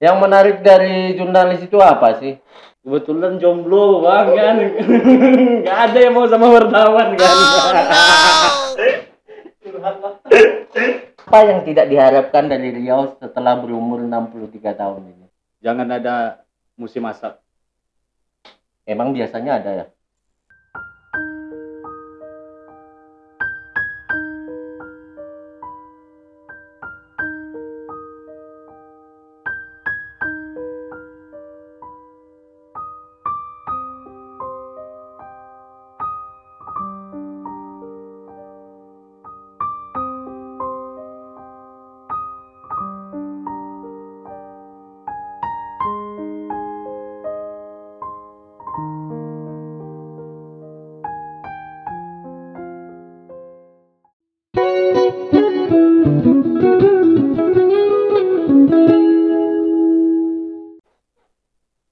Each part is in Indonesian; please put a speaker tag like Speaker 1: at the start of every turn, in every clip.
Speaker 1: Yang menarik dari jurnalis itu apa sih?
Speaker 2: Kebetulan jomblo bang kan, nggak ada yang mau sama wartawan kan.
Speaker 1: Apa yang tidak diharapkan dari Riau setelah berumur 63 tahun ini?
Speaker 2: Jangan ada musim asap.
Speaker 1: Emang biasanya ada ya?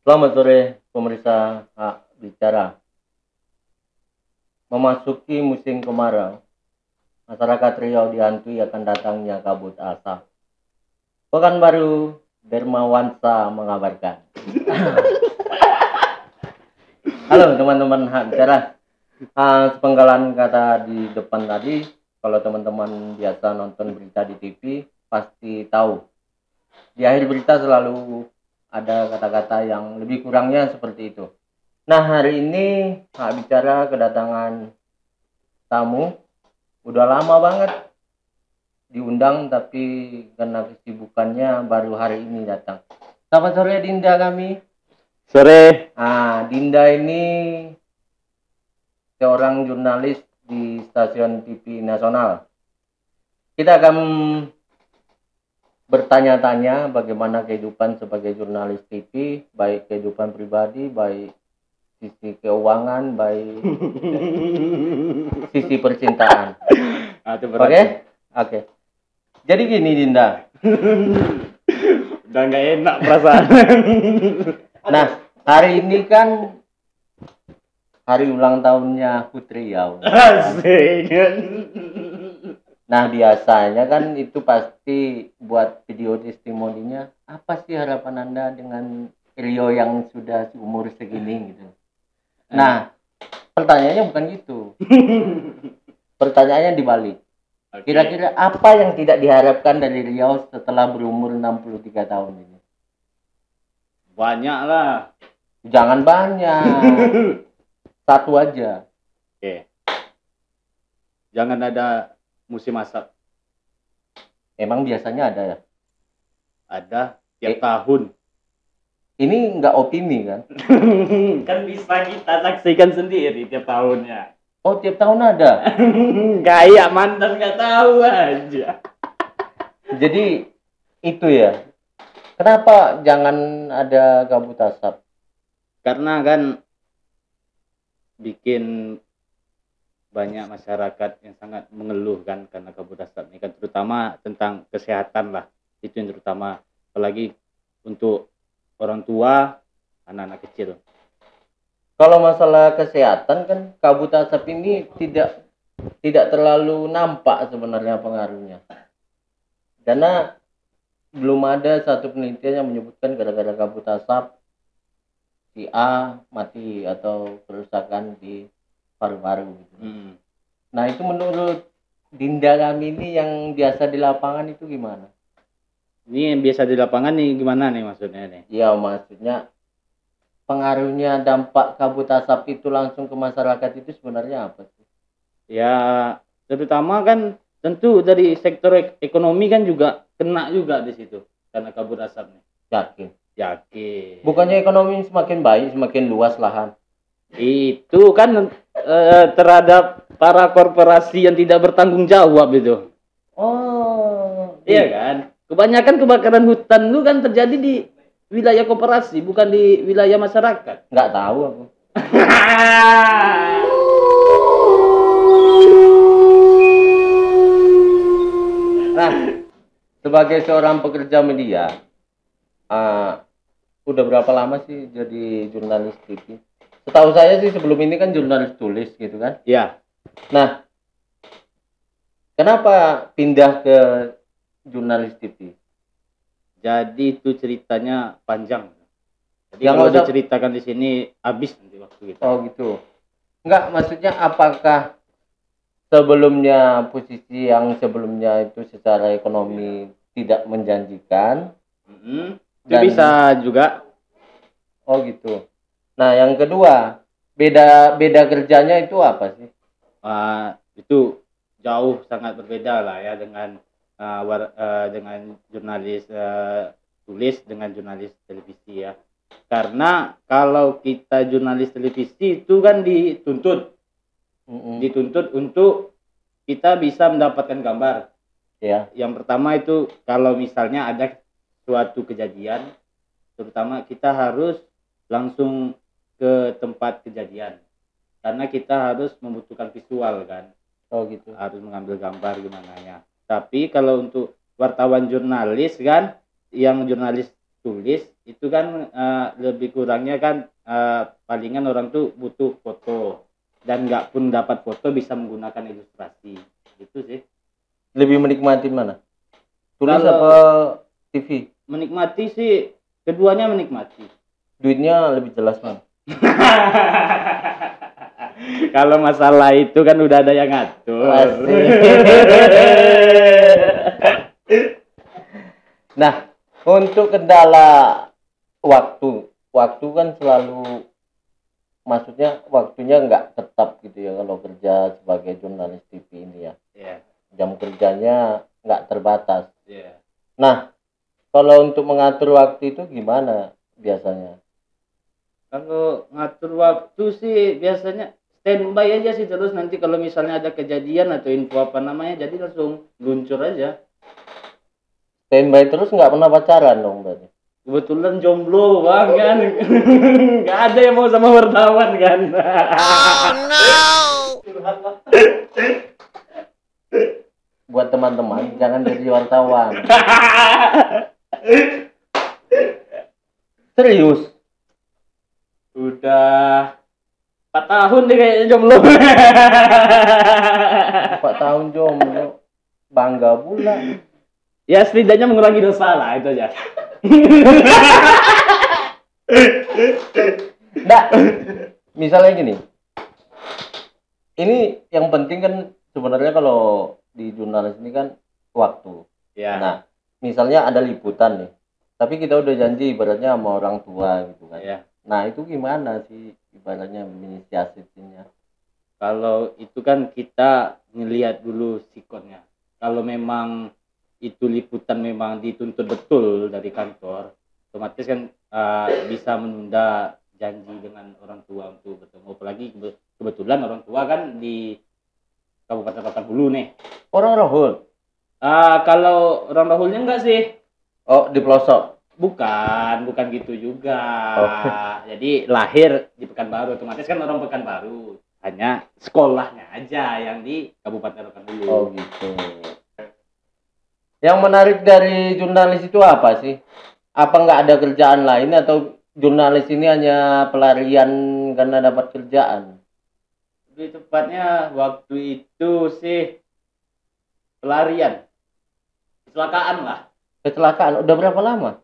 Speaker 1: Selamat sore pemirsa Hak Bicara. Memasuki musim kemarau, masyarakat Riau dihantui akan datangnya kabut asap. Pekanbaru Dermawansa mengabarkan. Halo teman-teman Hak Bicara. Ah, sepenggalan kata di depan tadi, kalau teman-teman biasa nonton berita di TV, pasti tahu. Di akhir berita selalu ada kata-kata yang lebih kurangnya seperti itu. Nah hari ini Hak Bicara kedatangan tamu, udah lama banget diundang tapi karena kesibukannya baru hari ini datang. Selamat sore Dinda kami.
Speaker 2: Sore.
Speaker 1: Ah Dinda ini seorang jurnalis di stasiun TV nasional. Kita akan bertanya-tanya bagaimana kehidupan sebagai jurnalis TV, baik kehidupan pribadi, baik sisi keuangan, baik sisi percintaan.
Speaker 2: Ah, itu
Speaker 1: Oke?
Speaker 2: berat.
Speaker 1: Oke. Jadi gini Dinda.
Speaker 2: Udah nggak enak perasaan.
Speaker 1: Nah, hari ini kan hari ulang tahunnya Putri Riau.
Speaker 2: Asik.
Speaker 1: Nah, biasanya kan itu pasti buat video testimoninya. Apa sih harapan Anda dengan Rio yang sudah umur segini gitu? Nah, pertanyaannya bukan gitu. Pertanyaannya dibalik. Kira-kira apa yang tidak diharapkan dari Riau setelah berumur 63 tahun ini?
Speaker 2: banyak lah.
Speaker 1: Jangan banyak. Satu aja.
Speaker 2: Oke. Jangan ada musim asap.
Speaker 1: Emang biasanya ada ya?
Speaker 2: Ada tiap
Speaker 1: Eh.
Speaker 2: tahun.
Speaker 1: Ini nggak opini kan?
Speaker 2: kan bisa kita saksikan sendiri tiap tahunnya.
Speaker 1: Oh, tiap tahun ada.
Speaker 2: Kayak mantan nggak tahu aja.
Speaker 1: Jadi itu ya. Kenapa jangan ada kabut asap?
Speaker 2: Karena kan bikin banyak masyarakat yang sangat mengeluh kan karena kabut asap ini kan terutama tentang kesehatan lah itu yang terutama apalagi untuk orang tua anak-anak kecil
Speaker 1: Kalau masalah kesehatan kan kabut asap ini tidak tidak terlalu nampak sebenarnya pengaruhnya. Karena belum ada satu penelitian yang menyebutkan gara-gara kabut asap si A mati atau kerusakan di paru-paru gitu.
Speaker 2: Hmm.
Speaker 1: Nah, itu menurut Dinda kami ini yang biasa di lapangan itu gimana?
Speaker 2: ini yang biasa di lapangan nih gimana nih maksudnya nih
Speaker 1: Ya maksudnya pengaruhnya dampak kabut asap itu langsung ke masyarakat itu sebenarnya apa sih?
Speaker 2: ya terutama kan tentu dari sektor ek- ekonomi kan juga kena juga di situ karena kabut asap nih
Speaker 1: Yakin.
Speaker 2: yakin
Speaker 1: Bukannya ekonomi semakin baik, semakin luas lahan.
Speaker 2: itu kan eh, terhadap para korporasi yang tidak bertanggung jawab itu
Speaker 1: Oh,
Speaker 2: iya kan kebanyakan kebakaran hutan itu kan terjadi di wilayah koperasi bukan di wilayah masyarakat
Speaker 1: nggak tahu aku. Nah, sebagai seorang pekerja media, ah, udah berapa lama sih jadi jurnalis TV? Setahu saya sih sebelum ini kan jurnalis tulis gitu kan.
Speaker 2: ya
Speaker 1: Nah, kenapa pindah ke jurnalis TV?
Speaker 2: jadi itu ceritanya panjang jadi
Speaker 1: Yang
Speaker 2: kalau
Speaker 1: usah-
Speaker 2: diceritakan di sini habis nanti waktu kita
Speaker 1: Oh gitu. Enggak, maksudnya apakah sebelumnya posisi yang sebelumnya itu secara ekonomi tidak menjanjikan?
Speaker 2: Itu
Speaker 1: Dan-
Speaker 2: bisa juga
Speaker 1: Oh gitu. Nah, yang kedua, beda beda kerjanya itu apa sih?
Speaker 2: Ah, itu jauh sangat berbeda lah ya dengan ah, war- ah, dengan jurnalis ah, tulis dengan jurnalis televisi ya karena kalau kita jurnalis televisi itu kan dituntut
Speaker 1: Mm-mm.
Speaker 2: dituntut untuk kita bisa mendapatkan gambar
Speaker 1: Ya.
Speaker 2: yang pertama itu kalau misalnya ada suatu kejadian terutama kita harus langsung ke tempat kejadian karena kita harus membutuhkan visual kan
Speaker 1: Oh gitu.
Speaker 2: harus mengambil gambar gimana ya tapi kalau untuk wartawan jurnalis kan yang jurnalis tulis itu kan eh, lebih kurangnya kan eh, palingan orang tuh butuh foto dan nggak pun dapat foto bisa menggunakan ilustrasi gitu sih
Speaker 1: Lebih menikmati mana? Tulis
Speaker 2: Kalau-
Speaker 1: apa TV?
Speaker 2: menikmati sih keduanya menikmati
Speaker 1: Duitnya lebih jelas mana?
Speaker 2: kalau masalah itu kan udah ada yang ngatur
Speaker 1: Nah, untuk kendala waktu, waktu kan selalu maksudnya waktunya nggak tetap gitu ya kalau kerja sebagai jurnalis TV ini ya.
Speaker 2: Iya,
Speaker 1: Jam kerjanya nggak terbatas.
Speaker 2: iya.
Speaker 1: Nah, kalau untuk mengatur waktu itu gimana biasanya?
Speaker 2: Kalau ngatur waktu sih biasanya standby aja sih terus nanti kalau misalnya ada kejadian atau info apa namanya jadi langsung luncur aja.
Speaker 1: Standby terus nggak pernah pacaran dong berarti.
Speaker 2: Kebetulan jomblo bang kan, nggak ada yang mau sama wartawan kan.
Speaker 1: Buat teman-teman jangan jadi wartawan. Serius?
Speaker 2: Udah 4 tahun deh kayaknya jomblo.
Speaker 1: Empat tahun jomblo. Bangga pula.
Speaker 2: ya setidaknya mengurangi dosa lah itu aja.
Speaker 1: Nggak. Misalnya gini. Ini yang penting kan sebenarnya kalau di jurnalis ini kan waktu.
Speaker 2: Ya.
Speaker 1: Nah, misalnya ada liputan nih. Tapi kita udah janji ibaratnya sama orang tua gitu kan.
Speaker 2: ya.
Speaker 1: Nah, itu gimana sih ibaratnya menyiasatinya?
Speaker 2: Kalau itu kan kita ngelihat dulu sikonnya. Kalau memang itu liputan memang dituntut betul dari kantor, otomatis kan uh, bisa menunda janji dengan orang tua untuk bertemu. Apalagi kebe- kebetulan orang tua kan di Kabupaten Pekanbaru nih.
Speaker 1: Orang Rohul.
Speaker 2: Ah, kalau orang Rahulnya enggak sih.
Speaker 1: Oh, di pelosok.
Speaker 2: Bukan, bukan gitu juga.
Speaker 1: Oh.
Speaker 2: Jadi lahir di Pekanbaru, otomatis kan orang Pekanbaru. Hanya sekolahnya aja yang di Kabupaten Pekanbaru.
Speaker 1: Oh, gitu. Yang menarik dari jurnalis itu apa sih? Apa nggak ada kerjaan lain atau jurnalis ini hanya pelarian karena dapat kerjaan?
Speaker 2: Lebih tepatnya waktu itu sih pelarian. Kecelakaan lah.
Speaker 1: Kecelakaan udah berapa lama?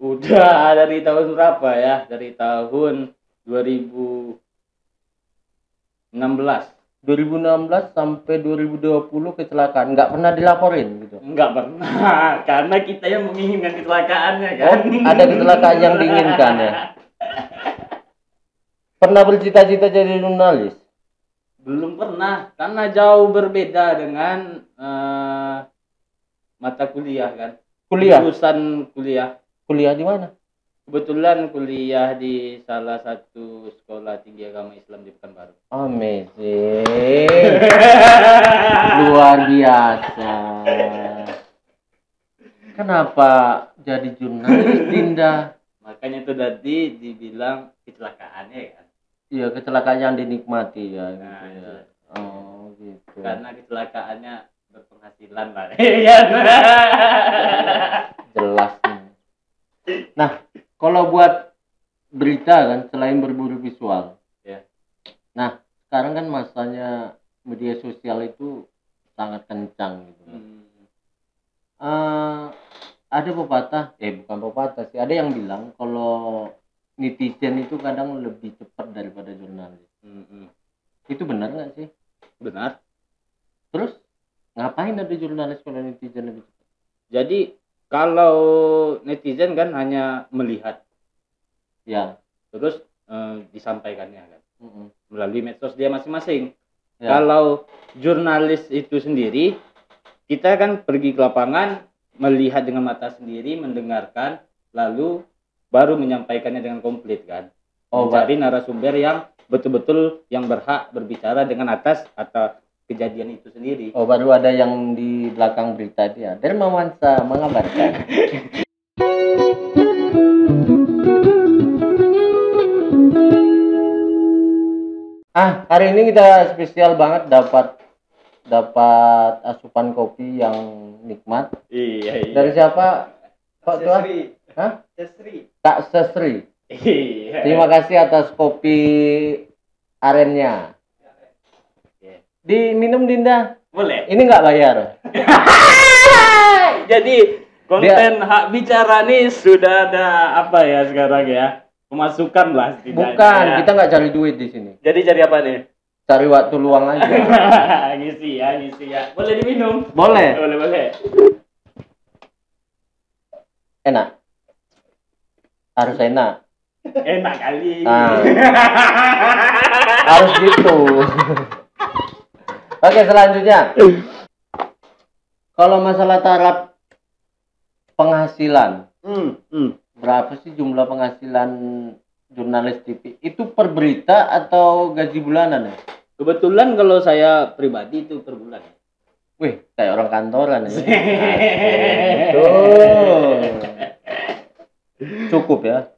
Speaker 2: Udah dari tahun berapa ya? Dari tahun 2016.
Speaker 1: 2016 sampai 2020 kecelakaan nggak pernah dilaporin gitu.
Speaker 2: Enggak pernah, karena kita yang menginginkan kecelakaannya
Speaker 1: Oh,
Speaker 2: kan.
Speaker 1: ada kecelakaan yang diinginkan ya. Pernah bercita-cita jadi jurnalis?
Speaker 2: Belum pernah, karena jauh berbeda dengan eh, mata kuliah kan.
Speaker 1: Kuliah?
Speaker 2: Jurusan kuliah.
Speaker 1: Kuliah di mana?
Speaker 2: Kebetulan kuliah di salah satu sekolah tinggi agama Islam di Pekanbaru.
Speaker 1: Amazing. Luar biasa. Kenapa jadi jurnalis Dinda?
Speaker 2: Makanya itu tadi dibilang kecelakaannya kan.
Speaker 1: Iya kecelakaan yang dinikmati ya. Gitu
Speaker 2: Nah,
Speaker 1: ya.
Speaker 2: itu.
Speaker 1: Oh gitu.
Speaker 2: Karena kecelakaannya berpenghasilan lah. Iya?
Speaker 1: Jelas. nih. Nah kalau buat berita kan selain berburu visual.
Speaker 2: Ya.
Speaker 1: Nah sekarang kan masanya media sosial itu sangat kencang gitu. kan.
Speaker 2: Hmm.
Speaker 1: Eh, ada pepatah eh bukan pepatah sih ada yang bilang kalau netizen itu kadang lebih cepat daripada jurnalis
Speaker 2: Mm-mm.
Speaker 1: itu benar nggak sih
Speaker 2: benar
Speaker 1: terus ngapain ada jurnalis kalau netizen lebih cepat
Speaker 2: jadi kalau netizen kan hanya melihat.
Speaker 1: Ya.
Speaker 2: Terus eh, disampaikannya kan.
Speaker 1: Mm-mm.
Speaker 2: melalui medsos dia masing-masing.
Speaker 1: Ya.
Speaker 2: Kalau jurnalis itu sendiri, kita kan pergi ke lapangan, melihat dengan mata sendiri, mendengarkan, lalu baru menyampaikannya dengan komplit kan.
Speaker 1: oh
Speaker 2: Mencari narasumber yang betul-betul yang berhak berbicara dengan atas atau kejadian itu sendiri.
Speaker 1: Oh baru ada yang di belakang berita dia. Dermawansa mengabarkan. ah hari ini kita spesial banget dapat dapat asupan kopi yang nikmat
Speaker 2: Iya,
Speaker 1: dari siapa Pak Tua?
Speaker 3: Sesri.
Speaker 1: Hah?
Speaker 3: Sesri.
Speaker 1: Kak Sesri.
Speaker 2: Iya.
Speaker 1: Terima kasih atas kopi arennya. Diminum Dinda.
Speaker 2: Boleh.
Speaker 1: Ini nggak bayar.
Speaker 2: Jadi konten hak bicara nih sudah ada apa ya sekarang ya? Pemasukan lah setidaknya.
Speaker 1: Bukan,
Speaker 2: ya.
Speaker 1: kita nggak cari duit di sini.
Speaker 2: Jadi cari apa nih?
Speaker 1: Cari waktu luang aja.
Speaker 2: ngisi ya, ngisi ya. Boleh diminum?
Speaker 1: Boleh.
Speaker 2: Boleh, boleh.
Speaker 1: Enak. Harus enak.
Speaker 2: Enak kali.
Speaker 1: Ah. Harus gitu. Oke, selanjutnya. Kalau masalah taraf penghasilan,
Speaker 2: Hmm, hmm.
Speaker 1: berapa sih jumlah penghasilan jurnalis TV? Itu per berita atau gaji bulanan ya?
Speaker 2: Kebetulan kalau saya pribadi itu per bulan.
Speaker 1: Wih, kayak orang kantoran ya. Cukup ya.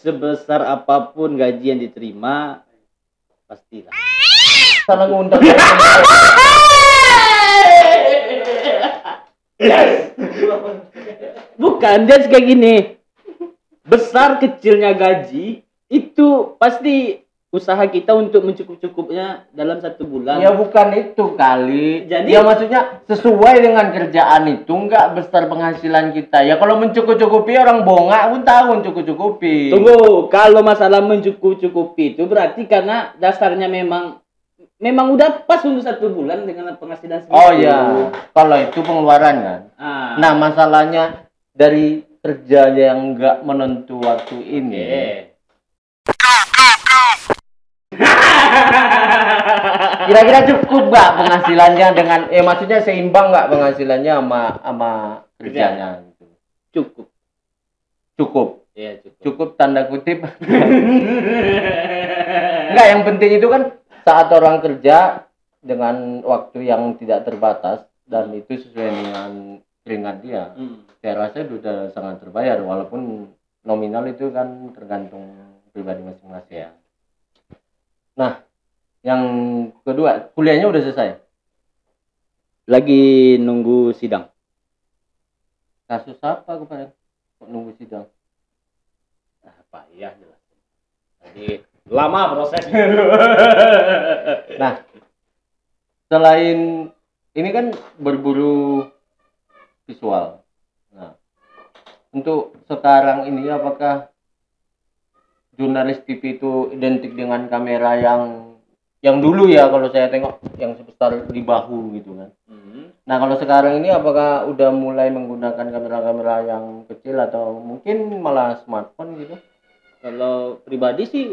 Speaker 2: Sebesar apa pun gaji yang diterima, pastilah.
Speaker 1: Salah ngundang.
Speaker 2: Bukan, dia kayak gini. Besar kecilnya gaji itu pasti usaha kita untuk mencukup-cukupnya dalam satu bulan.
Speaker 1: Ya bukan itu kali.
Speaker 2: Jadi-
Speaker 1: ya maksudnya sesuai dengan kerjaan itu enggak besar penghasilan kita. Ya kalau mencukup-cukupi orang bongak pun tahu mencukup-cukupi.
Speaker 2: Tunggu, kalau masalah mencukup-cukupi itu berarti karena dasarnya memang memang udah pas untuk satu bulan dengan penghasilan segitu.
Speaker 1: Oh ya, kalau itu pengeluaran kan.
Speaker 2: Ah,
Speaker 1: Nah masalahnya dari kerja yang enggak menentu waktu ini. Kira-kira cukup nggak penghasilannya dengan eh maksudnya seimbang nggak penghasilannya sama sama kerjanya gitu.
Speaker 2: cukup.
Speaker 1: Cukup.
Speaker 2: Iya, cukup.
Speaker 1: Cukup tanda kutip. Enggak, yang penting itu kan saat orang kerja dengan waktu yang tidak terbatas dan itu sesuai dengan keringat dia.
Speaker 2: Hmm.
Speaker 1: Saya rasa sudah sangat terbayar walaupun nominal itu kan tergantung pribadi masing-masing ya. Nah, yang kedua, kuliahnya udah selesai.
Speaker 2: Lagi nunggu sidang.
Speaker 1: Kasus apa kemarin? Kok nunggu sidang?
Speaker 2: Ah, payah jelas. Jadi lama prosesnya.
Speaker 1: Nah, selain ini kan berburu visual. Nah, untuk sekarang ini apakah jurnalis TV itu identik dengan kamera yang yang dulu ya kalau saya tengok yang sebesar di bahu gitu kan.
Speaker 2: Hmm.
Speaker 1: Nah, kalau sekarang ini apakah udah mulai menggunakan kamera-kamera yang kecil atau mungkin malah smartphone gitu?
Speaker 2: Kalau pribadi sih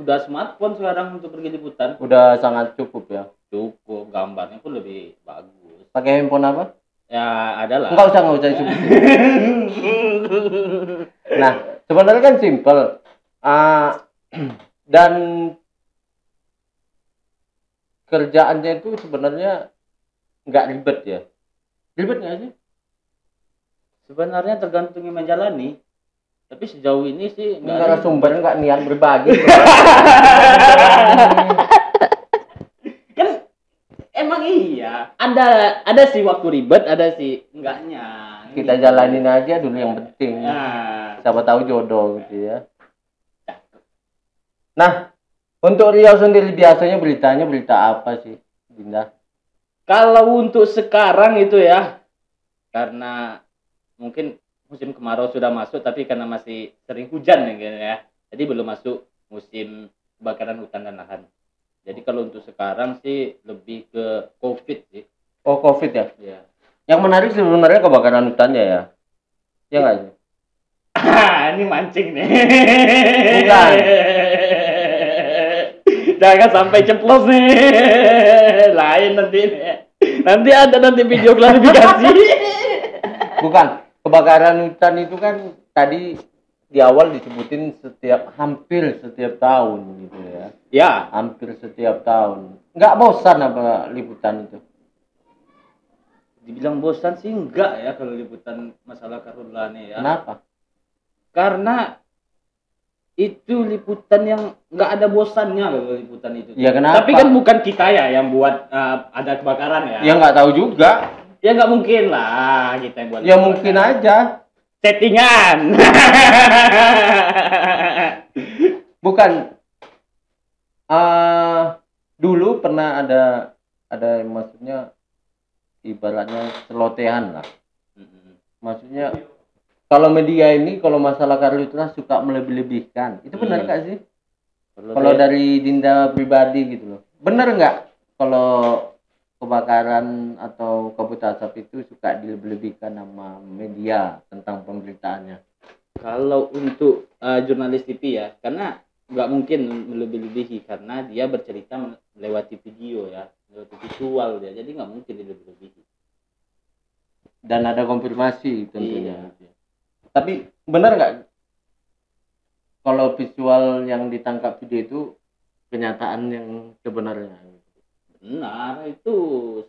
Speaker 2: udah smartphone sekarang untuk pergi liputan.
Speaker 1: Udah sangat cukup ya.
Speaker 2: Cukup gambarnya pun lebih bagus.
Speaker 1: Pakai handphone apa?
Speaker 2: Ya ada lah.
Speaker 1: Enggak usah, enggak usah disebut. Nah, sebenarnya kan simple. Ah, dan kerjaannya itu sebenarnya nggak ribet ya. Ribet nggak sih?
Speaker 2: Sebenarnya tergantung yang menjalani. Tapi sejauh ini sih
Speaker 1: Nggak
Speaker 2: ada.
Speaker 1: sumber nggak niat berbagi.
Speaker 2: Kan emang iya. Ada ada sih waktu ribet, ada sih enggaknya.
Speaker 1: Kita jalanin aja dulu yang penting.
Speaker 2: Nah,
Speaker 1: Siapa tahu jodoh gitu ya. Nah, untuk Riau sendiri biasanya beritanya berita apa sih, Dinda?
Speaker 2: kalau untuk sekarang itu ya karena mungkin musim kemarau sudah masuk tapi karena masih sering hujan ya, gitu ya. Jadi belum masuk musim kebakaran hutan dan lahan. Jadi kalau untuk sekarang sih lebih ke COVID sih.
Speaker 1: Oh, Covid ya.
Speaker 2: Ya.
Speaker 1: Yang menarik sebenarnya kebakaran hutannya ya. Ya nggak sih?
Speaker 2: ini mancing nih.
Speaker 1: Bukan.
Speaker 2: Jangan sampai ceplos nih. Lain nanti nih. Nanti ada nanti video klarifikasi.
Speaker 1: Bukan. Kebakaran hutan itu kan tadi di awal disebutin setiap hampir setiap tahun gitu ya.
Speaker 2: ya,
Speaker 1: Hampir setiap tahun. Nggak bosan apa liputan itu?
Speaker 2: dibilang bosan sih enggak ya kalau liputan masalah karhutla nih ya.
Speaker 1: Kenapa?
Speaker 2: Karena itu liputan yang nggak ada bosannya kalau liputan itu.
Speaker 1: Ya kenapa?
Speaker 2: Tapi kan bukan kita ya yang buat uh, ada kebakaran ya.
Speaker 1: Ya nggak tahu juga.
Speaker 2: Ya nggak mungkin lah kita yang buat.
Speaker 1: Ya
Speaker 2: kebakaran.
Speaker 1: mungkin aja.
Speaker 2: Settingan.
Speaker 1: Bukan. eh dulu pernah ada ada maksudnya ibaratnya celotehan lah. Maksudnya kalau media ini kalau masalah karhutla suka melebih-lebihkan. Itu benar
Speaker 2: Hmm.
Speaker 1: nggak sih?
Speaker 2: Kalau
Speaker 1: dari Dinda pribadi gitu loh. Benar nggak kalau kebakaran atau kabut asap itu suka dilebih-lebihkan sama media tentang pemberitaannya?
Speaker 2: kalau untuk uh, jurnalis TV ya, karena nggak mungkin melebih-lebihi karena dia bercerita melewati video ya, melewati visual dia, jadi nggak mungkin dilebih-lebihi.
Speaker 1: dan ada konfirmasi tentunya.
Speaker 2: Iya.
Speaker 1: Tapi benar nggak kalau visual yang ditangkap video itu kenyataan yang sebenarnya?
Speaker 2: Benar, itu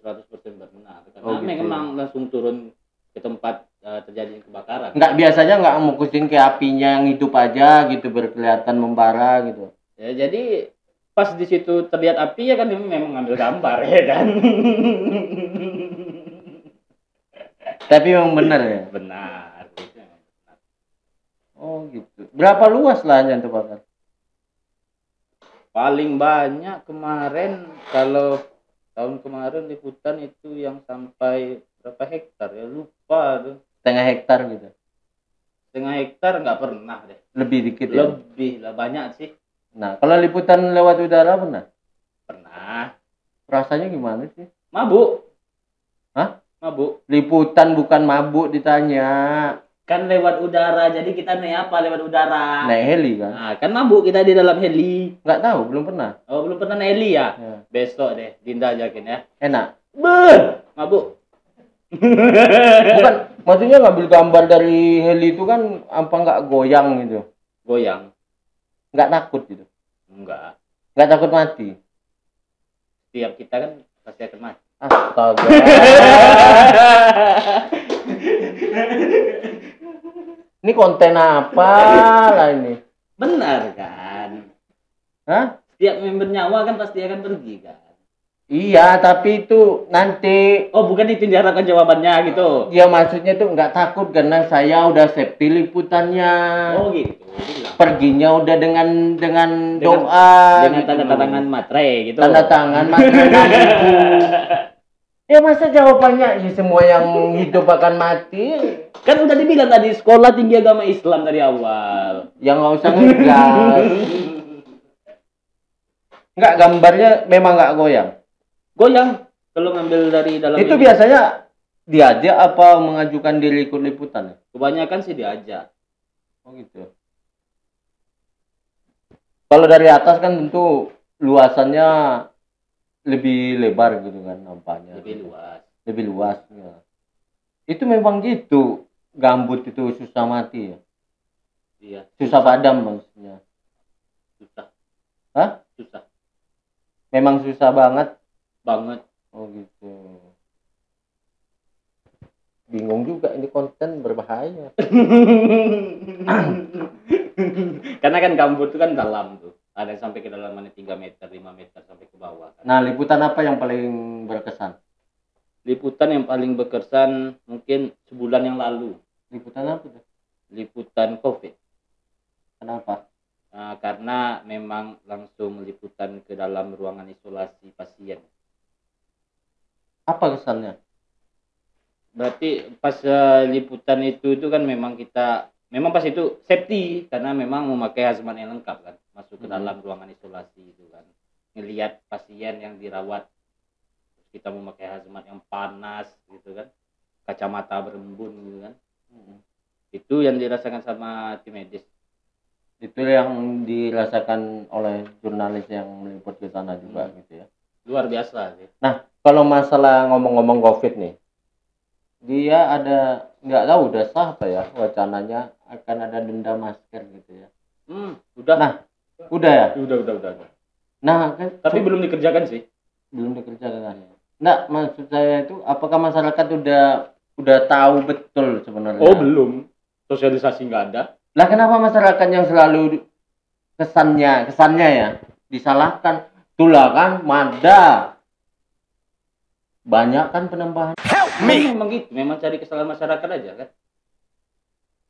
Speaker 2: 100% benar. Karena
Speaker 1: Oh, gitu.
Speaker 2: memang langsung turun ke tempat uh, terjadi kebakaran.
Speaker 1: Nggak biasanya nggak fokusin ke apinya yang hidup aja gitu berkelihatan membara gitu.
Speaker 2: Ya, jadi pas di situ terlihat api ya kan memang memang ngambil gambar ya kan.
Speaker 1: Tapi memang benar ya.
Speaker 2: benar.
Speaker 1: Oh gitu. Berapa luas lahan yang terbakar?
Speaker 2: Paling banyak kemarin kalau tahun kemarin liputan itu yang sampai berapa hektar ya lupa tuh.
Speaker 1: Setengah hektar gitu.
Speaker 2: Setengah hektar nggak pernah deh.
Speaker 1: Lebih dikit ya.
Speaker 2: Lebih lah banyak sih.
Speaker 1: Nah, kalau liputan lewat udara pernah?
Speaker 2: Pernah.
Speaker 1: Rasanya gimana sih?
Speaker 2: Mabuk.
Speaker 1: Hah?
Speaker 2: Mabuk.
Speaker 1: Liputan bukan mabuk ditanya.
Speaker 2: Kan lewat udara, jadi kita naik apa lewat udara?
Speaker 1: Naik heli kan?
Speaker 2: Nah, kan mabuk kita di dalam heli.
Speaker 1: Nggak tahu, belum pernah.
Speaker 2: Oh, belum pernah naik heli ya?
Speaker 1: Ya.
Speaker 2: Besok deh, Dinda ajakin ya.
Speaker 1: Enak.
Speaker 2: Beuh, mabuk.
Speaker 1: Bukan, maksudnya ngambil gambar dari heli itu kan apa nggak goyang gitu.
Speaker 2: Goyang.
Speaker 1: Nggak takut gitu.
Speaker 2: Enggak.
Speaker 1: Nggak takut mati.
Speaker 2: Setiap kita kan pasti akan mati.
Speaker 1: Astaga. ini konten apa lah ini?
Speaker 2: Benar kan?
Speaker 1: Hah?
Speaker 2: Setiap member nyawa kan pasti akan pergi kan?
Speaker 1: Iya, tapi itu nanti
Speaker 2: Oh, bukan itu yang diharapkan jawabannya gitu.
Speaker 1: ya maksudnya tuh nggak takut karena saya udah safety liputannya.
Speaker 2: Oh, gitu.
Speaker 1: Perginya udah dengan dengan,
Speaker 2: Dengan-
Speaker 1: doa
Speaker 2: Dengan
Speaker 1: gitu
Speaker 2: tanda tangan materai gitu.
Speaker 1: tanda tangan ibu. Ya masa jawabannya ya semua yang hidup akan mati?
Speaker 2: Kan udah dibilang tadi sekolah tinggi agama Islam dari awal.
Speaker 1: Yang nggak usah ngegas. Nggak gambarnya memang nggak goyang.
Speaker 2: Goyang kalau ngambil dari dalam
Speaker 1: Itu
Speaker 2: ini.
Speaker 1: biasanya diajak apa mengajukan diri ikut liputan? ya?
Speaker 2: Kebanyakan sih diajak.
Speaker 1: Oh gitu. Kalau dari atas kan tentu luasannya lebih lebar gitu kan nampaknya.
Speaker 2: Lebih luas.
Speaker 1: Lebih luas. ya. Itu memang gitu. Gambut itu susah mati ya.
Speaker 2: Iya,
Speaker 1: Susah padam maksudnya.
Speaker 2: susah.
Speaker 1: Hah?
Speaker 2: Susah
Speaker 1: Memang susah banget.
Speaker 2: banget.
Speaker 1: Oh gitu. Bingung juga ini konten berbahaya.
Speaker 2: Karena kan gambut itu kan dalam tuh. Ada yang sampai ke dalamannya 3 meter, 5 meter sampai ke bawah. kan.
Speaker 1: Nah, liputan apa yang paling berkesan?
Speaker 2: Liputan yang paling berkesan mungkin sebulan yang lalu.
Speaker 1: Liputan apa tuh?
Speaker 2: Liputan COVID.
Speaker 1: Kenapa?
Speaker 2: Nah, karena memang langsung liputan ke dalam ruangan isolasi pasien.
Speaker 1: Apa kesannya?
Speaker 2: berarti pas eh, liputan itu itu kan memang kita memang pas itu safety karena memang memakai hazmat yang lengkap kan masuk ke
Speaker 1: Hmm.
Speaker 2: dalam ruangan isolasi itu kan. Ngelihat pasien yang dirawat Terus kita memakai hazmat yang panas gitu kan. Kacamata berembun gitu kan. Itu yang dirasakan sama tim medis.
Speaker 1: Itu yang dirasakan oleh jurnalis yang meliput ke sana juga
Speaker 2: Hmm.
Speaker 1: gitu ya.
Speaker 2: Luar biasa sih.
Speaker 1: Kalau masalah ngomong-ngomong covid nih dia ada nggak tahu udah sah apa ya wacananya akan ada denda masker gitu ya.
Speaker 2: Hmm, udah.
Speaker 1: Nah. Udah ya?
Speaker 2: Udah udah udah, udah.
Speaker 1: nah kan
Speaker 2: tapi belum dikerjakan sih.
Speaker 1: Belum dikerjakan nggak maksud saya itu apakah masyarakat udah udah tahu betul sebenarnya?
Speaker 2: Oh belum. Sosialisasi nggak ada.
Speaker 1: Lah kenapa masyarakat yang selalu kesannya kesannya ya disalahkan? Itulah kan mada. Banyak kan penambahan
Speaker 2: memang gitu memang cari kesalahan masyarakat aja kan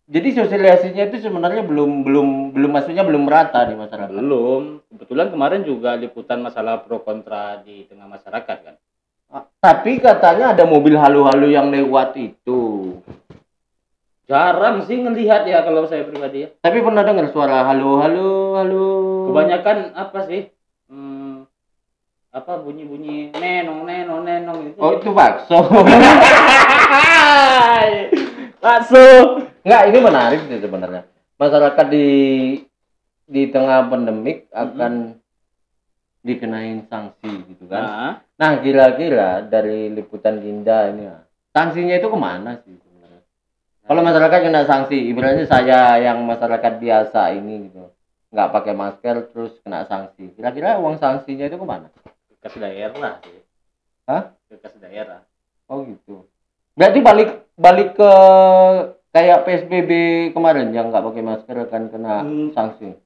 Speaker 1: jadi sosialisasinya itu sebenarnya belum belum belum maksudnya belum merata di masyarakat?
Speaker 2: Belum. Kebetulan kemarin juga liputan masalah pro kontra di tengah masyarakat kan?
Speaker 1: Ah, tapi katanya ada mobil halu-halu yang lewat itu.
Speaker 2: Jarang sih ngelihat ya kalau saya pribadi ya.
Speaker 1: Tapi pernah dengar suara halo halo
Speaker 2: kebanyakan apa sih? Hmm, apa bunyi-bunyi nenong nenong nenong gitu
Speaker 1: oh itu bakso
Speaker 2: bakso
Speaker 1: Enggak, ini menarik sih sebenarnya. Masyarakat di di tengah pandemik akan dikenain sanksi gitu kan.
Speaker 2: nah,
Speaker 1: Nah, kira-kira dari liputan Ginda ini ya, sanksinya itu ke mana sih sebenarnya? Kalau masyarakat kena sanksi, ibaratnya saya yang masyarakat biasa ini gitu, nggak pakai masker terus kena sanksi. Kira-kira uang sanksinya itu ke mana?
Speaker 2: kas daerah sih
Speaker 1: Hah?
Speaker 2: ke daerah
Speaker 1: Oh gitu. Berarti balik balik ke kayak PSBB kemarin yang nggak pakai masker akan kena
Speaker 2: Hmm.
Speaker 1: sanksi.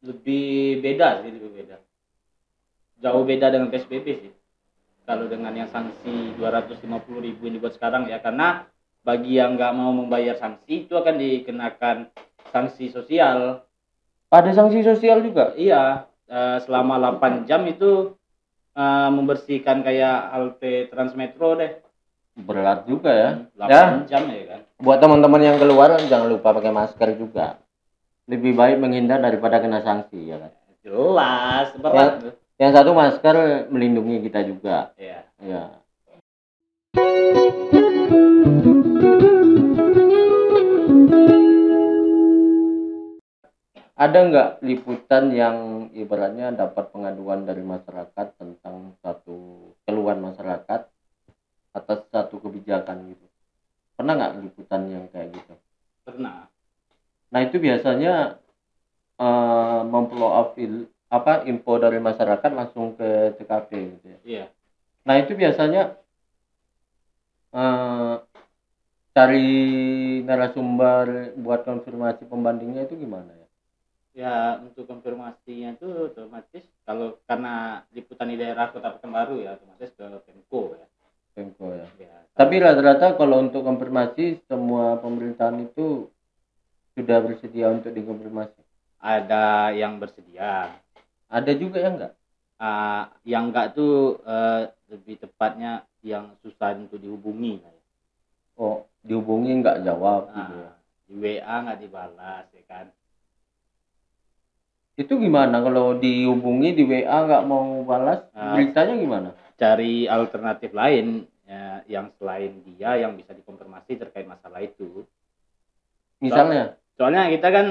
Speaker 2: lebih beda sih lebih beda jauh beda dengan PSBB sih kalau dengan yang sanksi 250 ribu yang dibuat sekarang ya karena bagi yang nggak mau membayar sanksi itu akan dikenakan sanksi sosial
Speaker 1: Ada sanksi sosial juga.
Speaker 2: iya eh, selama 8 jam itu eh, membersihkan kayak halte Transmetro deh
Speaker 1: Berat juga ya.
Speaker 2: 8 jam ya kan
Speaker 1: Buat teman-teman yang keluar jangan lupa pakai masker juga. Lebih baik menghindar daripada kena sanksi ya kan.
Speaker 2: jelas berat
Speaker 1: Yang satu masker melindungi kita juga.
Speaker 2: ya
Speaker 1: Ya. Ada nggak liputan yang ibaratnya dapat pengaduan dari masyarakat tentang satu keluhan masyarakat atas satu kebijakan gitu? Pernah nggak liputan yang kayak gitu?
Speaker 2: pernah
Speaker 1: Nah itu biasanya eh mempelot up il- apa info dari masyarakat langsung ke TKP gitu ya.
Speaker 2: iya
Speaker 1: Nah itu biasanya eh cari narasumber buat konfirmasi pembandingnya itu gimana ya?
Speaker 2: ya untuk konfirmasinya itu otomatis kalau karena liputan di daerah kota Pekanbaru ya otomatis ke Pemko ya,
Speaker 1: Ya.
Speaker 2: ya
Speaker 1: Tapi rata-rata kalau untuk konfirmasi semua pemerintahan itu sudah bersedia untuk dikonfirmasi.
Speaker 2: ada yang bersedia
Speaker 1: Ada juga yang enggak?
Speaker 2: Ah, yang enggak tuh eh, lebih tepatnya yang susah untuk dihubungi.
Speaker 1: Oh dihubungi nggak jawab gitu ya.
Speaker 2: Nah, di WA nggak dibalas ya kan
Speaker 1: Itu gimana kalau dihubungi di WA nggak mau balas?
Speaker 2: Ah.
Speaker 1: Beritanya gimana?
Speaker 2: Cari alternatif lain ya, yang selain dia yang bisa dikonfirmasi terkait masalah itu
Speaker 1: Misalnya?
Speaker 2: soalnya kita kan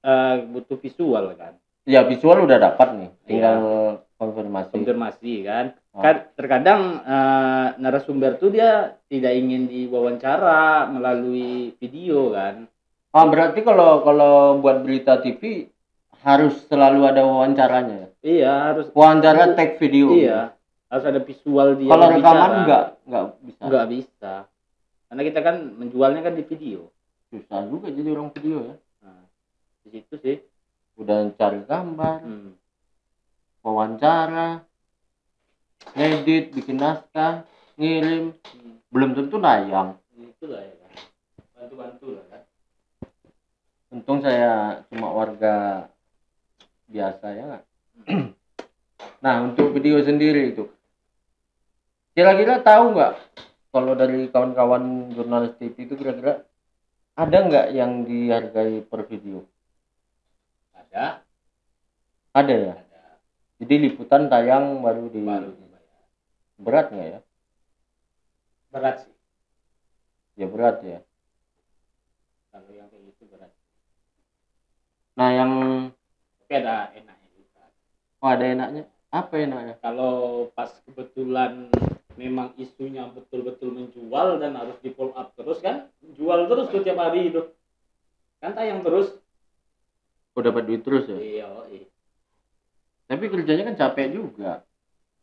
Speaker 2: eh, butuh visual kan
Speaker 1: Ya visual udah dapat nih, tinggal
Speaker 2: Iya.
Speaker 1: konfirmasi.
Speaker 2: konfirmasi kan
Speaker 1: Oh.
Speaker 2: kan terkadang eh, narasumber tuh dia tidak ingin diwawancara melalui video kan
Speaker 1: Ah berarti kalau kalau buat berita TV harus selalu ada wawancaranya ya?
Speaker 2: iya harus
Speaker 1: Wawancara tag video.
Speaker 2: iya harus ada visual dia
Speaker 1: Kalau rekaman enggak enggak bisa.
Speaker 2: nggak bisa karena kita kan menjualnya kan di video
Speaker 1: Susah juga jadi orang video ya.
Speaker 2: nah, di situ sih
Speaker 1: Udah cari gambar,
Speaker 2: hmm.
Speaker 1: wawancara, ngedit, bikin naskah, ngirim,
Speaker 2: Hmm.
Speaker 1: belum tentu nayang.
Speaker 2: itulah ya kan bantu-bantu lah kan
Speaker 1: Untung saya cuma warga biasa ya nggak? nah untuk video sendiri itu kira-kira tahu nggak kalau dari kawan-kawan jurnalis TV itu kira-kira ada nggak yang dihargai per video?
Speaker 2: Ada.
Speaker 1: Ada ya?
Speaker 2: Ada.
Speaker 1: Jadi liputan tayang baru di
Speaker 2: baru. Dibayar.
Speaker 1: berat nggak ya?
Speaker 2: Berat sih.
Speaker 1: Ya berat ya.
Speaker 2: Kalau yang kayak gitu berat.
Speaker 1: Nah yang
Speaker 2: tapi ada enaknya juga.
Speaker 1: Oh ada enaknya? Apa enaknya?
Speaker 2: Kalau pas kebetulan memang isunya betul-betul menjual dan harus di follow up terus kan? Jual terus tuh tiap hari itu. Kan tayang terus.
Speaker 1: Oh dapat duit terus ya?
Speaker 2: Iya iya
Speaker 1: tapi kerjanya kan capek juga.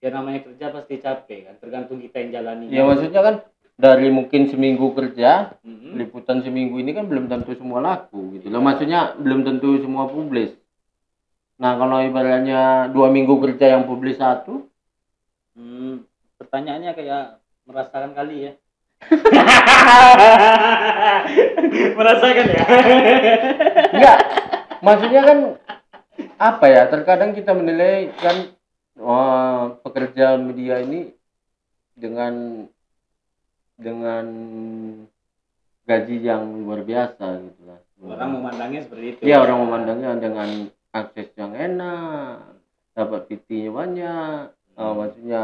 Speaker 2: Ya namanya kerja pasti capek kan? Tergantung kita yang jalani.
Speaker 1: Ya maksudnya kan dari mungkin seminggu kerja
Speaker 2: Mhm.
Speaker 1: liputan seminggu ini kan belum tentu semua laku gitu loh. Maksudnya belum tentu semua publis. Nah kalau ibaratnya dua minggu kerja yang publis satu
Speaker 2: Hmm, pertanyaannya kayak merasakan kali ya. Merasakan ya?
Speaker 1: Enggak. Maksudnya kan apa ya? Terkadang kita menilai kan wah, pekerja media ini dengan dengan gaji yang luar biasa gitu lah.
Speaker 2: Orang memandangnya seperti itu.
Speaker 1: Iya orang memandangnya dengan akses yang enak, dapat PT-nya banyak, eh, maksudnya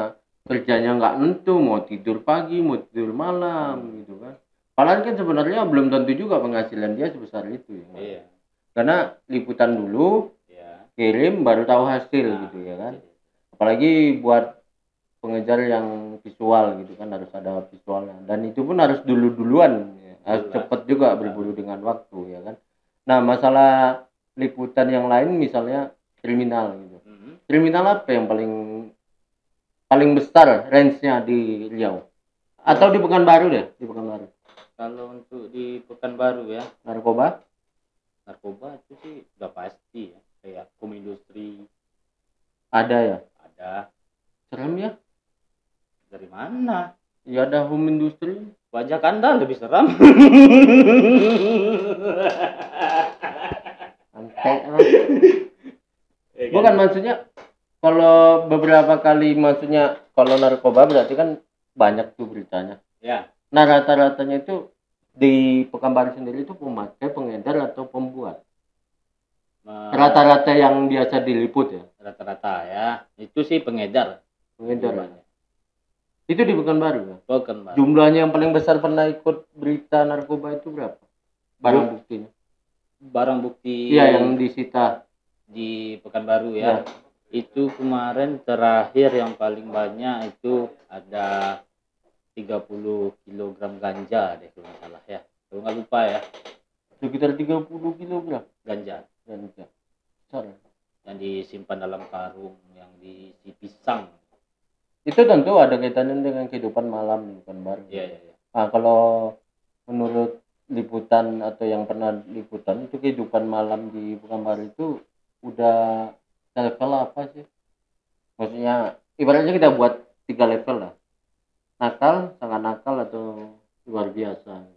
Speaker 1: kerjanya nggak nentu, mau tidur pagi, mau tidur malam gitu kan. Padahal kan sebenarnya belum tentu juga penghasilan dia sebesar itu ya.
Speaker 2: iya
Speaker 1: Karena liputan dulu,
Speaker 2: iya
Speaker 1: kirim baru tahu hasil
Speaker 2: Nah,
Speaker 1: gitu ya kan.
Speaker 2: iya.
Speaker 1: Apalagi buat pengejar yang visual gitu kan harus ada visualnya dan itu pun harus dulu-duluan ya. harus cepat juga berburu dengan waktu ya kan. Nah masalah liputan yang lain misalnya kriminal gitu.
Speaker 2: Mhm.
Speaker 1: Kriminal apa yang paling paling besar range-nya di Riau? Atau di Pekanbaru deh, di Pekanbaru.
Speaker 2: kalau untuk di Pekanbaru ya
Speaker 1: Narkoba?
Speaker 2: narkoba itu sih udah pasti ya kayak kom industri
Speaker 1: Ada ya.
Speaker 2: ada
Speaker 1: Serem ya?
Speaker 2: dari mana
Speaker 1: Ya ada home industry.
Speaker 2: wajah anda lebih seram
Speaker 1: Antek lah. Bukan maksudnya kalau beberapa kali maksudnya kalau narkoba berarti kan banyak tuh beritanya.
Speaker 2: ya
Speaker 1: Nah rata-ratanya itu di Pekanbaru sendiri itu pemakai, pengedar atau pembuat. Rata-rata yang biasa diliput ya,
Speaker 2: rata-rata ya itu sih pengedar
Speaker 1: pengedar.
Speaker 2: jumlahnya.
Speaker 1: Itu di Pekanbaru ya.
Speaker 2: Pekanbaru
Speaker 1: Jumlahnya yang paling besar pernah ikut berita narkoba itu berapa? Barang buktinya.
Speaker 2: barang bukti
Speaker 1: Iya yang disita.
Speaker 2: di Pekanbaru ya. Itu kemarin terakhir yang paling banyak itu ada 30 kg ganja deh kalau nggak salah ya. Kalau nggak lupa ya,
Speaker 1: Sekitar 30 kilogram.
Speaker 2: ganja
Speaker 1: Dan besar. ya.
Speaker 2: yang disimpan dalam karung yang diisi pisang.
Speaker 1: Itu tentu ada kaitannya dengan kehidupan malam di Pekanbaru.
Speaker 2: Iya, iya, iya.
Speaker 1: Nah, kalau menurut liputan atau yang pernah liputan itu kehidupan malam di Pekanbaru itu udah level apa sih? Maksudnya ibaratnya kita buat tiga level lah. Nakal, sangat nakal atau luar biasa.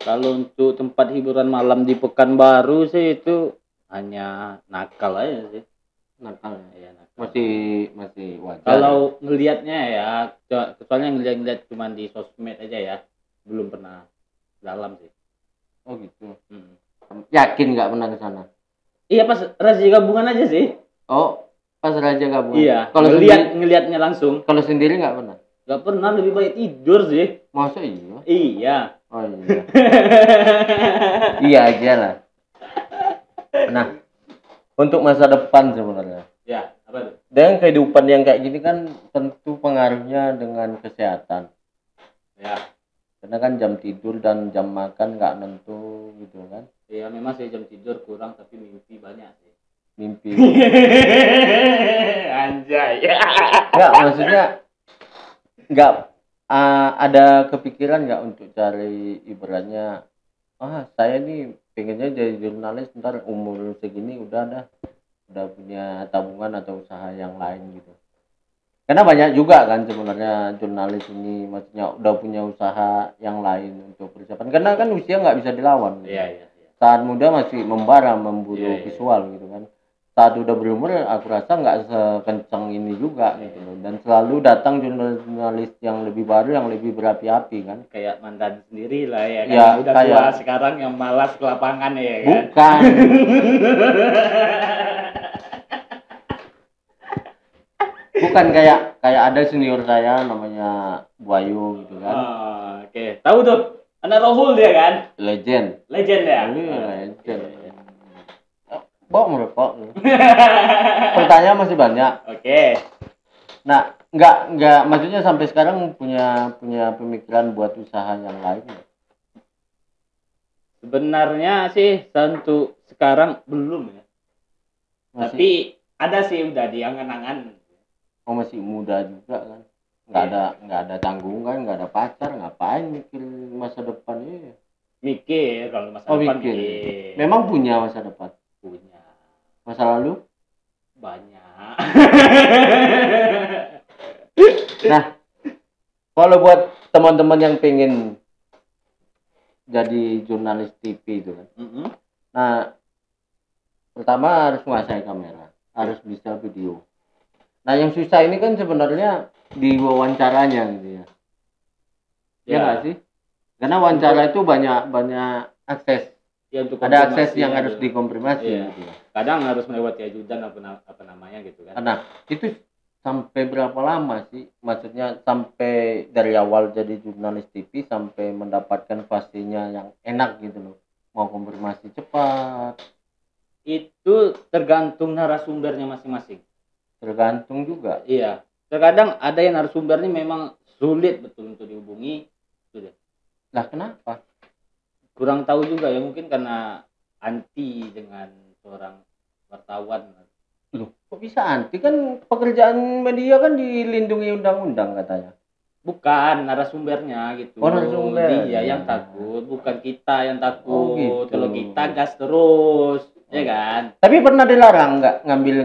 Speaker 2: Kalau untuk tempat hiburan malam di Pekanbaru sih itu hanya nakal aja sih.
Speaker 1: Nakal ya.
Speaker 2: Nakal.
Speaker 1: Masih masih wajar.
Speaker 2: Kalau ngelihatnya ya, kecuali ngeliat-ngeliat cuma di sosmed aja ya, belum pernah dalam sih.
Speaker 1: Oh gitu.
Speaker 2: Hmm.
Speaker 1: Yakin nggak pernah ke sana?
Speaker 2: Iya pas razia gabungan aja sih.
Speaker 1: Oh, pas raja gabungan.
Speaker 2: Iya.
Speaker 1: Kalau
Speaker 2: ngeliat
Speaker 1: sendiri,
Speaker 2: ngelihatnya langsung.
Speaker 1: kalau sendiri nggak pernah.
Speaker 2: Gak pernah lebih baik tidur sih.
Speaker 1: Masa iya?
Speaker 2: Iya.
Speaker 1: Oh iya. iya aja lah. Nah, untuk masa depan sebenarnya.
Speaker 2: ya apa tuh?
Speaker 1: Dan kehidupan yang kayak gini kan tentu pengaruhnya dengan kesehatan.
Speaker 2: Ya.
Speaker 1: Karena kan jam tidur dan jam makan nggak nentu gitu kan.
Speaker 2: Iya memang sih jam tidur kurang tapi mimpi banyak sih.
Speaker 1: Mimpi.
Speaker 2: Anjay.
Speaker 1: Nggak maksudnya nggak ah, ada kepikiran nggak untuk cari ibaratnya ah saya nih pengennya jadi jurnalis ntar umur segini udah dah udah punya tabungan atau usaha yang lain gitu karena banyak juga kan sebenarnya jurnalis ini maksudnya udah punya usaha yang lain untuk persiapan karena kan usia nggak bisa dilawan gitu.
Speaker 2: Iya iya iya.
Speaker 1: saat muda masih membara memburu visual gitu kan saat udah berumur aku rasa nggak sekencang ini juga gitu loh. Dan selalu datang jurnalis yang lebih baru yang lebih berapi-api kan?
Speaker 2: Kayak mantan sendiri lah ya kan?
Speaker 1: Ya,
Speaker 2: udah
Speaker 1: kayak-
Speaker 2: tua sekarang yang malas ke lapangan ya kan?
Speaker 1: Bukan. Bukan kayak kayak ada senior saya namanya Buayu gitu kan.
Speaker 2: Oh, oke. Tahu tuh anak Rohul dia kan?
Speaker 1: Legend.
Speaker 2: Legend ya?
Speaker 1: Iya, legend Bok merokok pertanyaan masih banyak.
Speaker 2: Oke.
Speaker 1: Nah nggak nggak maksudnya sampai sekarang punya punya pemikiran buat usaha yang lain
Speaker 2: sebenarnya sih tentu sekarang belum ya.
Speaker 1: Masih?
Speaker 2: Tapi ada sih udah di angan-angan.
Speaker 1: Oh, masih muda juga kan? Nggak
Speaker 2: Iya.
Speaker 1: ada nggak ada tanggungan nggak ada pacar ngapain mikir masa depan ini?
Speaker 2: Mikir kalau masa
Speaker 1: oh
Speaker 2: depan
Speaker 1: mikir.
Speaker 2: mikir.
Speaker 1: memang punya masa depan?
Speaker 2: Punya
Speaker 1: masa lalu?
Speaker 2: Banyak.
Speaker 1: Nah kalau buat teman-teman yang pengen jadi jurnalis TV itu kan.
Speaker 2: Mm-mm.
Speaker 1: nah pertama harus menguasai kamera harus bisa video. Nah yang susah ini kan sebenarnya di wawancaranya gitu ya. Ya. nggak sih? Karena wawancara itu banyak banyak akses
Speaker 2: Ya, untuk
Speaker 1: ada akses yang
Speaker 2: gitu.
Speaker 1: harus dikonfirmasi
Speaker 2: Iya.
Speaker 1: gitu ya.
Speaker 2: kadang harus melewati ajudan apa, apa namanya gitu kan
Speaker 1: Nah, itu sampai berapa lama sih? Maksudnya sampai dari awal jadi jurnalis TV sampai mendapatkan fasenya yang enak gitu loh. Mau konfirmasi cepat,
Speaker 2: itu tergantung narasumbernya masing-masing
Speaker 1: tergantung juga.
Speaker 2: iya terkadang ada yang narasumbernya memang sulit betul untuk dihubungi sudah
Speaker 1: Lah kenapa?
Speaker 2: Kurang tahu juga ya mungkin karena anti dengan seorang wartawan
Speaker 1: Loh, kok bisa anti kan pekerjaan media kan dilindungi undang-undang katanya.
Speaker 2: bukan narasumbernya gitu
Speaker 1: Oh, narasumber.
Speaker 2: dia yang takut bukan kita yang takut
Speaker 1: Oh, gitu.
Speaker 2: kalau kita gas terus ya
Speaker 1: Oh.
Speaker 2: kan
Speaker 1: Tapi pernah dilarang nggak ngambil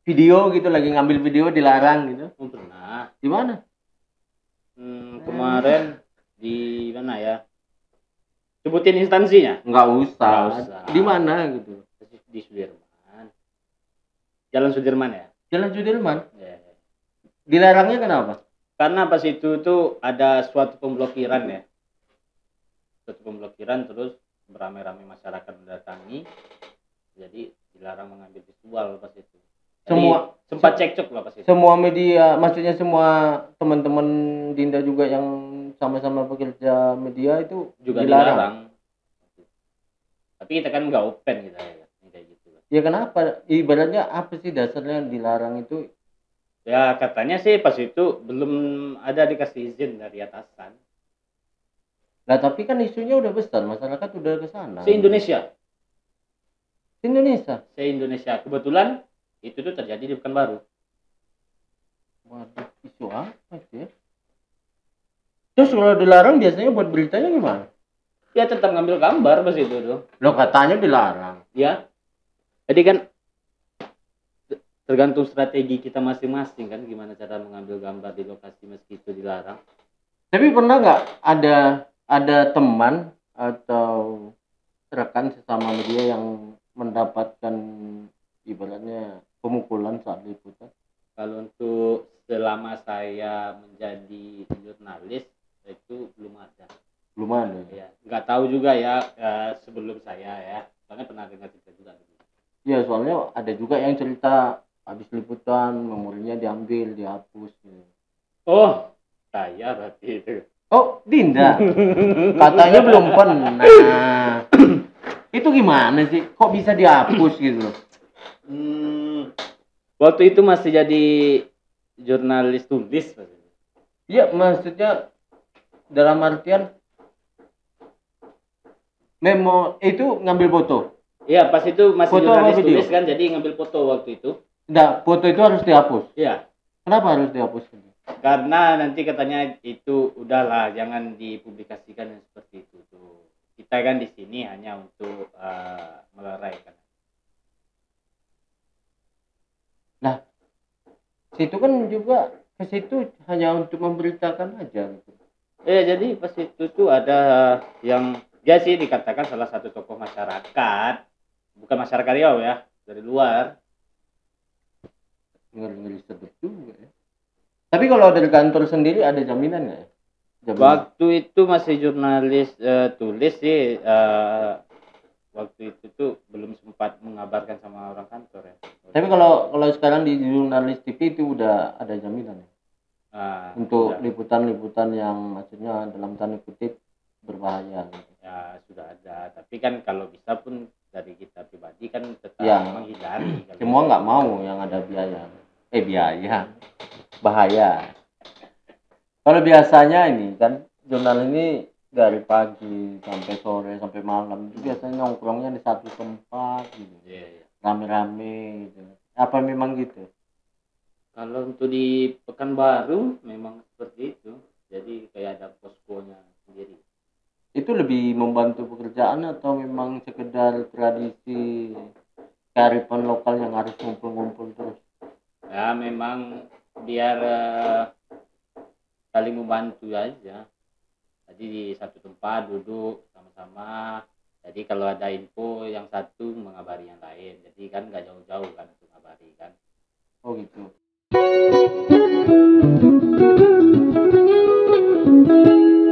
Speaker 1: video gitu lagi ngambil video dilarang gitu?
Speaker 2: oh, pernah
Speaker 1: Di mana?
Speaker 2: Hmm, kemarin di mana ya sebutin instansinya
Speaker 1: Nggak usah.
Speaker 2: Nggak usah.
Speaker 1: Di mana gitu?
Speaker 2: di Sudirman Jalan Sudirman ya
Speaker 1: Jalan Sudirman.
Speaker 2: Ya.
Speaker 1: Dilarangnya kenapa?
Speaker 2: karena pas itu tuh ada suatu pemblokiran ya suatu pemblokiran terus beramai-ramai masyarakat mendatangi jadi dilarang mengambil visual pas itu Jadi,
Speaker 1: Semua
Speaker 2: sempat cekcok lah pas itu
Speaker 1: semua media maksudnya semua teman-teman Dinda juga yang sama-sama bekerja media itu
Speaker 2: juga
Speaker 1: dilarang.
Speaker 2: dilarang tapi kita kan nggak open gitu ya kayak gitu
Speaker 1: ya kenapa ibaratnya apa sih dasarnya dilarang itu
Speaker 2: ya katanya sih pas itu belum ada dikasih izin dari atasan
Speaker 1: Nah, tapi kan isunya udah besar, masyarakat udah ke sana.
Speaker 2: se Indonesia
Speaker 1: Se Indonesia.
Speaker 2: se Indonesia kebetulan itu tuh terjadi di Pekanbaru
Speaker 1: Waduh, isu apa sih? Terus kalau dilarang biasanya buat beritanya gimana?
Speaker 2: ya tetap ngambil gambar pas itu tuh
Speaker 1: Lo katanya dilarang.
Speaker 2: ya jadi kan te- tergantung strategi kita masing-masing kan gimana cara mengambil gambar di lokasi meski itu dilarang
Speaker 1: Tapi pernah nggak ada ada teman atau rekan sesama media yang mendapatkan ibaratnya pemukulan saat liputan?
Speaker 2: kalau untuk selama saya menjadi jurnalis itu belum ada
Speaker 1: Belum ada.
Speaker 2: ya nggak tahu juga ya eh, sebelum saya ya soalnya pernah dengar cerita juga
Speaker 1: Ya soalnya ada juga yang cerita habis liputan memorinya diambil, dihapus. gitu.
Speaker 2: oh saya berarti itu
Speaker 1: Oh, Dinda. Katanya belum pernah. itu gimana sih? Kok bisa dihapus gitu?
Speaker 2: Hmm, waktu itu masih jadi jurnalis tulis Mas.
Speaker 1: Iya, maksudnya dalam artian memo itu ngambil foto.
Speaker 2: Iya, pas itu masih
Speaker 1: Foto
Speaker 2: jurnalis
Speaker 1: video?
Speaker 2: tulis kan, jadi ngambil foto waktu itu.
Speaker 1: Nah, foto itu harus dihapus.
Speaker 2: Iya,
Speaker 1: Kenapa harus dihapus?
Speaker 2: karena nanti katanya itu udahlah jangan dipublikasikan seperti itu tuh. Kita kan di sini hanya untuk eh, meleraikan.
Speaker 1: Situ kan juga ke situ hanya untuk memberitakan aja gitu.
Speaker 2: Eh jadi pas itu tuh ada yang dia sih dikatakan salah satu tokoh masyarakat, bukan masyarakat Riau ya, dari luar.
Speaker 1: ngeri ngeri sedep juga ya tapi kalau dari kantor sendiri ada jaminan nggak ya jaminan.
Speaker 2: waktu itu masih jurnalis eh, tulis sih eh, waktu itu tuh belum sempat mengabarkan sama orang kantor ya
Speaker 1: tapi kalau kalau sekarang di jurnalis TV itu udah ada jaminan ya
Speaker 2: Ah,
Speaker 1: untuk liputan-liputan yang maksudnya dalam tanda kutip berbahaya gitu.
Speaker 2: ya sudah ada. Tapi kan kalau bisa pun dari kita pribadi kan tetap
Speaker 1: Ya.
Speaker 2: menghindari
Speaker 1: semua nggak mau yang ada biaya. Eh biaya. Bahaya. Kalau biasanya ini kan jurnal ini dari pagi sampai sore sampai malam itu biasanya nongkrongnya di satu tempat gitu.
Speaker 2: Iya, iya.
Speaker 1: rame-rame gitu. Apa memang gitu
Speaker 2: kalau untuk di Pekanbaru memang seperti itu. Jadi kayak ada poskonya sendiri.
Speaker 1: Itu lebih membantu pekerjaan atau memang sekedar tradisi kearifan lokal yang harus ngumpul-ngumpul terus?
Speaker 2: Ya memang biar eh, saling membantu aja. Jadi di satu tempat duduk sama-sama. Jadi kalau ada info yang satu mengabari yang lain. Jadi kan nggak jauh-jauh kan Thank you.